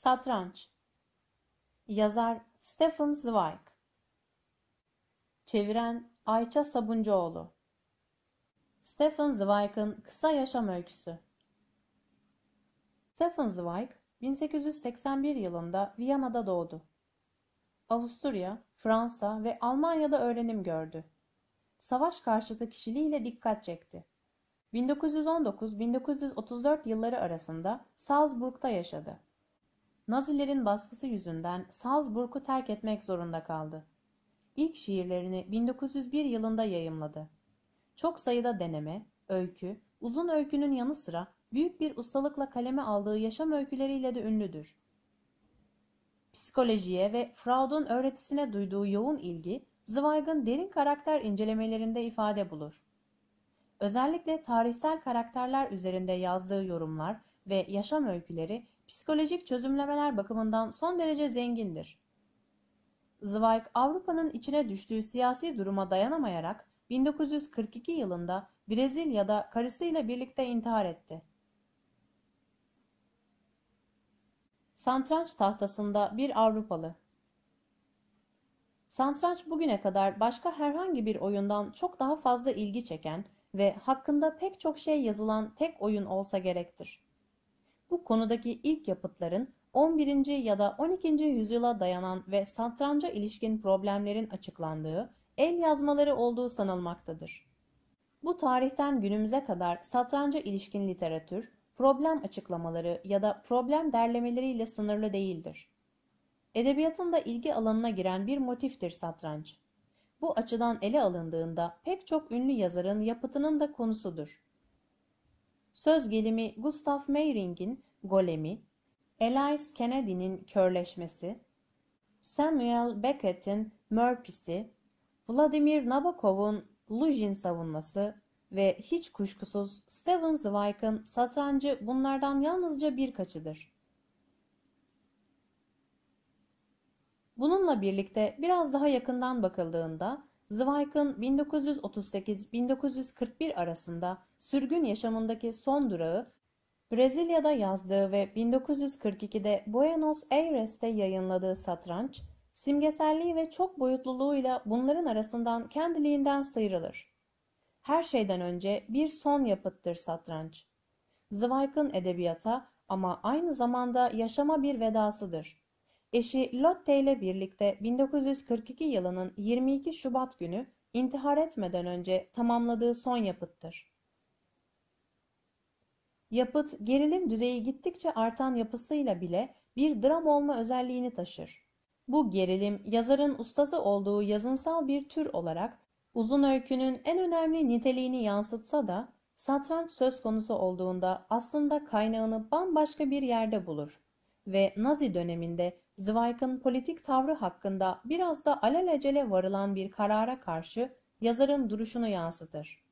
Satranç Yazar Stefan Zweig Çeviren Ayça Sabuncuoğlu Stefan Zweig'ın Kısa Yaşam Öyküsü Stefan Zweig 1881 yılında Viyana'da doğdu. Avusturya, Fransa ve Almanya'da öğrenim gördü. Savaş karşıtı kişiliğiyle dikkat çekti. 1919-1934 yılları arasında Salzburg'da yaşadı. Nazilerin baskısı yüzünden Salzburg'u terk etmek zorunda kaldı. İlk şiirlerini 1901 yılında yayımladı. Çok sayıda deneme, öykü, uzun öykünün yanı sıra büyük bir ustalıkla kaleme aldığı yaşam öyküleriyle de ünlüdür. Psikolojiye ve Freud'un öğretisine duyduğu yoğun ilgi, Zweig'ın derin karakter incelemelerinde ifade bulur. Özellikle tarihsel karakterler üzerinde yazdığı yorumlar ve yaşam öyküleri psikolojik çözümlemeler bakımından son derece zengindir. Zweig Avrupa'nın içine düştüğü siyasi duruma dayanamayarak 1942 yılında Brezilya'da karısıyla birlikte intihar etti. Santranç tahtasında bir Avrupalı Santranç bugüne kadar başka herhangi bir oyundan çok daha fazla ilgi çeken ve hakkında pek çok şey yazılan tek oyun olsa gerektir. Bu konudaki ilk yapıtların 11. ya da 12. yüzyıla dayanan ve satranca ilişkin problemlerin açıklandığı el yazmaları olduğu sanılmaktadır. Bu tarihten günümüze kadar satranca ilişkin literatür, problem açıklamaları ya da problem derlemeleriyle sınırlı değildir. Edebiyatın da ilgi alanına giren bir motiftir satranç. Bu açıdan ele alındığında pek çok ünlü yazarın yapıtının da konusudur. Söz gelimi Gustav Meyring'in Golemi, Elias Kennedy'nin Körleşmesi, Samuel Beckett'in Murphy'si, Vladimir Nabokov'un Lujin savunması ve hiç kuşkusuz Steven Zweig'ın satrancı bunlardan yalnızca birkaçıdır. Bununla birlikte biraz daha yakından bakıldığında Zweig'ın 1938-1941 arasında sürgün yaşamındaki son durağı Brezilya'da yazdığı ve 1942'de Buenos Aires'te yayınladığı satranç, simgeselliği ve çok boyutluluğuyla bunların arasından kendiliğinden sıyrılır. Her şeyden önce bir son yapıttır satranç. Zweig'ın edebiyata ama aynı zamanda yaşama bir vedasıdır. Eşi Lotte ile birlikte 1942 yılının 22 Şubat günü intihar etmeden önce tamamladığı son yapıttır. Yapıt gerilim düzeyi gittikçe artan yapısıyla bile bir dram olma özelliğini taşır. Bu gerilim yazarın ustası olduğu yazınsal bir tür olarak uzun öykünün en önemli niteliğini yansıtsa da satranç söz konusu olduğunda aslında kaynağını bambaşka bir yerde bulur ve Nazi döneminde Zweig'ın politik tavrı hakkında biraz da alelacele varılan bir karara karşı yazarın duruşunu yansıtır.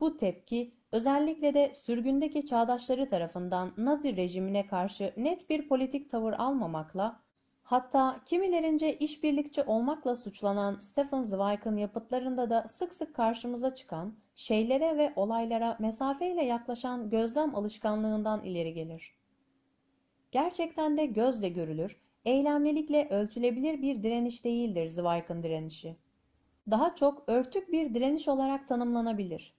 Bu tepki özellikle de sürgündeki çağdaşları tarafından Nazi rejimine karşı net bir politik tavır almamakla, hatta kimilerince işbirlikçi olmakla suçlanan Stefan Zweig'ın yapıtlarında da sık sık karşımıza çıkan, şeylere ve olaylara mesafeyle yaklaşan gözlem alışkanlığından ileri gelir. Gerçekten de gözle görülür, eylemlilikle ölçülebilir bir direniş değildir Zweig'ın direnişi. Daha çok örtük bir direniş olarak tanımlanabilir.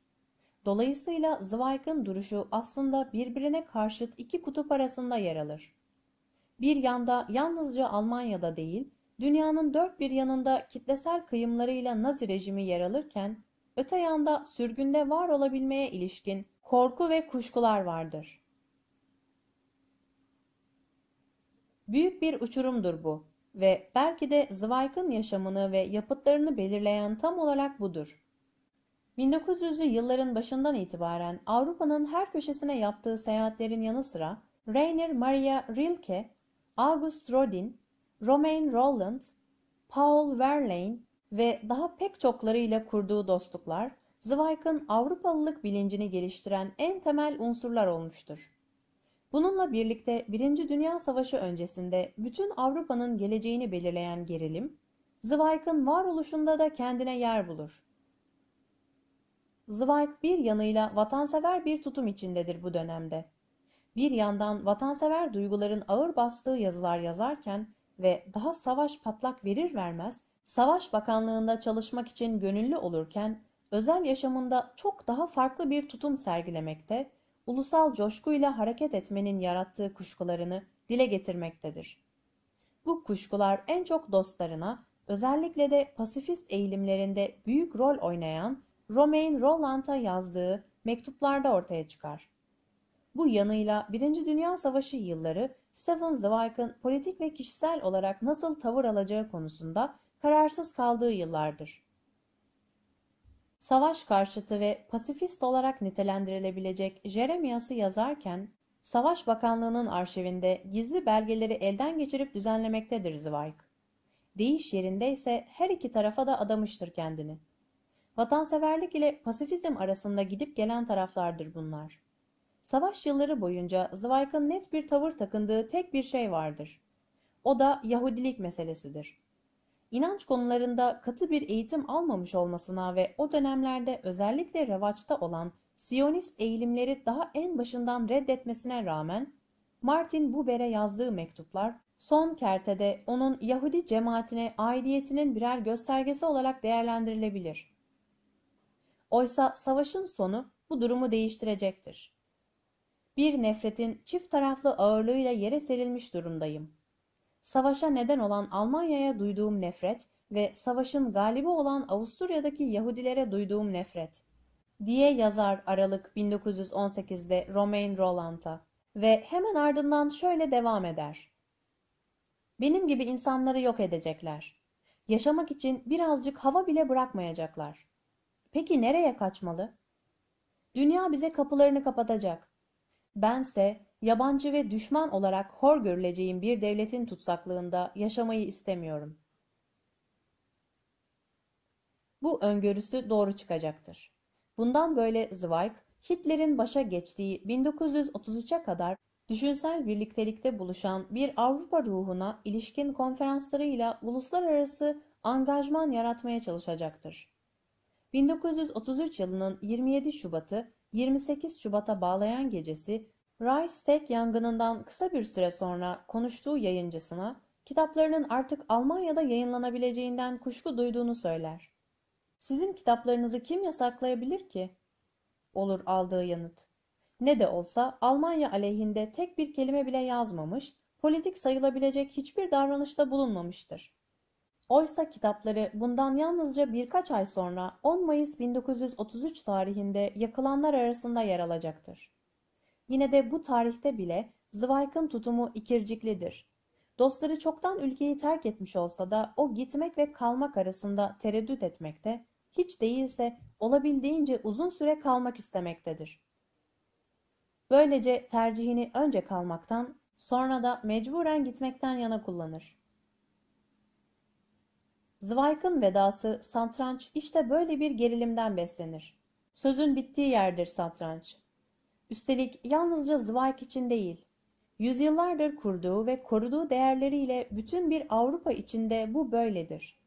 Dolayısıyla Zweig'ın duruşu aslında birbirine karşıt iki kutup arasında yer alır. Bir yanda yalnızca Almanya'da değil, dünyanın dört bir yanında kitlesel kıyımlarıyla Nazi rejimi yer alırken, öte yanda sürgünde var olabilmeye ilişkin korku ve kuşkular vardır. Büyük bir uçurumdur bu ve belki de Zweig'ın yaşamını ve yapıtlarını belirleyen tam olarak budur. 1900'lü yılların başından itibaren Avrupa'nın her köşesine yaptığı seyahatlerin yanı sıra Rainer Maria Rilke, August Rodin, Romain Rolland, Paul Verlaine ve daha pek çoklarıyla kurduğu dostluklar, Zweig'ın Avrupalılık bilincini geliştiren en temel unsurlar olmuştur. Bununla birlikte Birinci Dünya Savaşı öncesinde bütün Avrupa'nın geleceğini belirleyen gerilim, Zweig'ın varoluşunda da kendine yer bulur. Zweig bir yanıyla vatansever bir tutum içindedir bu dönemde. bir yandan vatansever duyguların ağır bastığı yazılar yazarken ve daha savaş patlak verir vermez Savaş Bakanlığında çalışmak için gönüllü olurken özel yaşamında çok daha farklı bir tutum sergilemekte, ulusal coşkuyla hareket etmenin yarattığı kuşkularını dile getirmektedir. Bu kuşkular en çok dostlarına, özellikle de pasifist eğilimlerinde büyük rol oynayan Romain Rolland'a yazdığı mektuplarda ortaya çıkar. Bu yanıyla Birinci Dünya Savaşı yılları Stephen Zweig'ın politik ve kişisel olarak nasıl tavır alacağı konusunda kararsız kaldığı yıllardır. Savaş karşıtı ve pasifist olarak nitelendirilebilecek Jeremias'ı yazarken, Savaş Bakanlığı'nın arşivinde gizli belgeleri elden geçirip düzenlemektedir Zweig. Değiş yerinde ise her iki tarafa da adamıştır kendini. Vatanseverlik ile pasifizm arasında gidip gelen taraflardır bunlar. Savaş yılları boyunca Zweig'ın net bir tavır takındığı tek bir şey vardır. O da Yahudilik meselesidir. İnanç konularında katı bir eğitim almamış olmasına ve o dönemlerde özellikle revaçta olan Siyonist eğilimleri daha en başından reddetmesine rağmen Martin Buber'e yazdığı mektuplar son kertede onun Yahudi cemaatine aidiyetinin birer göstergesi olarak değerlendirilebilir. Oysa savaşın sonu bu durumu değiştirecektir. Bir nefretin çift taraflı ağırlığıyla yere serilmiş durumdayım. Savaşa neden olan Almanya'ya duyduğum nefret ve savaşın galibi olan Avusturya'daki Yahudilere duyduğum nefret diye yazar Aralık 1918'de Romain Rolland'a ve hemen ardından şöyle devam eder. Benim gibi insanları yok edecekler. Yaşamak için birazcık hava bile bırakmayacaklar. Peki nereye kaçmalı? Dünya bize kapılarını kapatacak. Bense yabancı ve düşman olarak hor görüleceğim bir devletin tutsaklığında yaşamayı istemiyorum. Bu öngörüsü doğru çıkacaktır. Bundan böyle Zweig, Hitler'in başa geçtiği 1933'e kadar düşünsel birliktelikte buluşan bir Avrupa ruhuna ilişkin konferanslarıyla uluslararası angajman yaratmaya çalışacaktır. 1933 yılının 27 Şubat'ı 28 Şubat'a bağlayan gecesi Reichstag yangınından kısa bir süre sonra konuştuğu yayıncısına kitaplarının artık Almanya'da yayınlanabileceğinden kuşku duyduğunu söyler. Sizin kitaplarınızı kim yasaklayabilir ki? Olur aldığı yanıt. Ne de olsa Almanya aleyhinde tek bir kelime bile yazmamış, politik sayılabilecek hiçbir davranışta bulunmamıştır. Oysa kitapları bundan yalnızca birkaç ay sonra 10 Mayıs 1933 tarihinde yakılanlar arasında yer alacaktır. Yine de bu tarihte bile Zweig'ın tutumu ikirciklidir. Dostları çoktan ülkeyi terk etmiş olsa da o gitmek ve kalmak arasında tereddüt etmekte, hiç değilse olabildiğince uzun süre kalmak istemektedir. Böylece tercihini önce kalmaktan, sonra da mecburen gitmekten yana kullanır. Zweig'ın vedası satranç işte böyle bir gerilimden beslenir. Sözün bittiği yerdir satranç. Üstelik yalnızca Zweig için değil, yüzyıllardır kurduğu ve koruduğu değerleriyle bütün bir Avrupa içinde bu böyledir.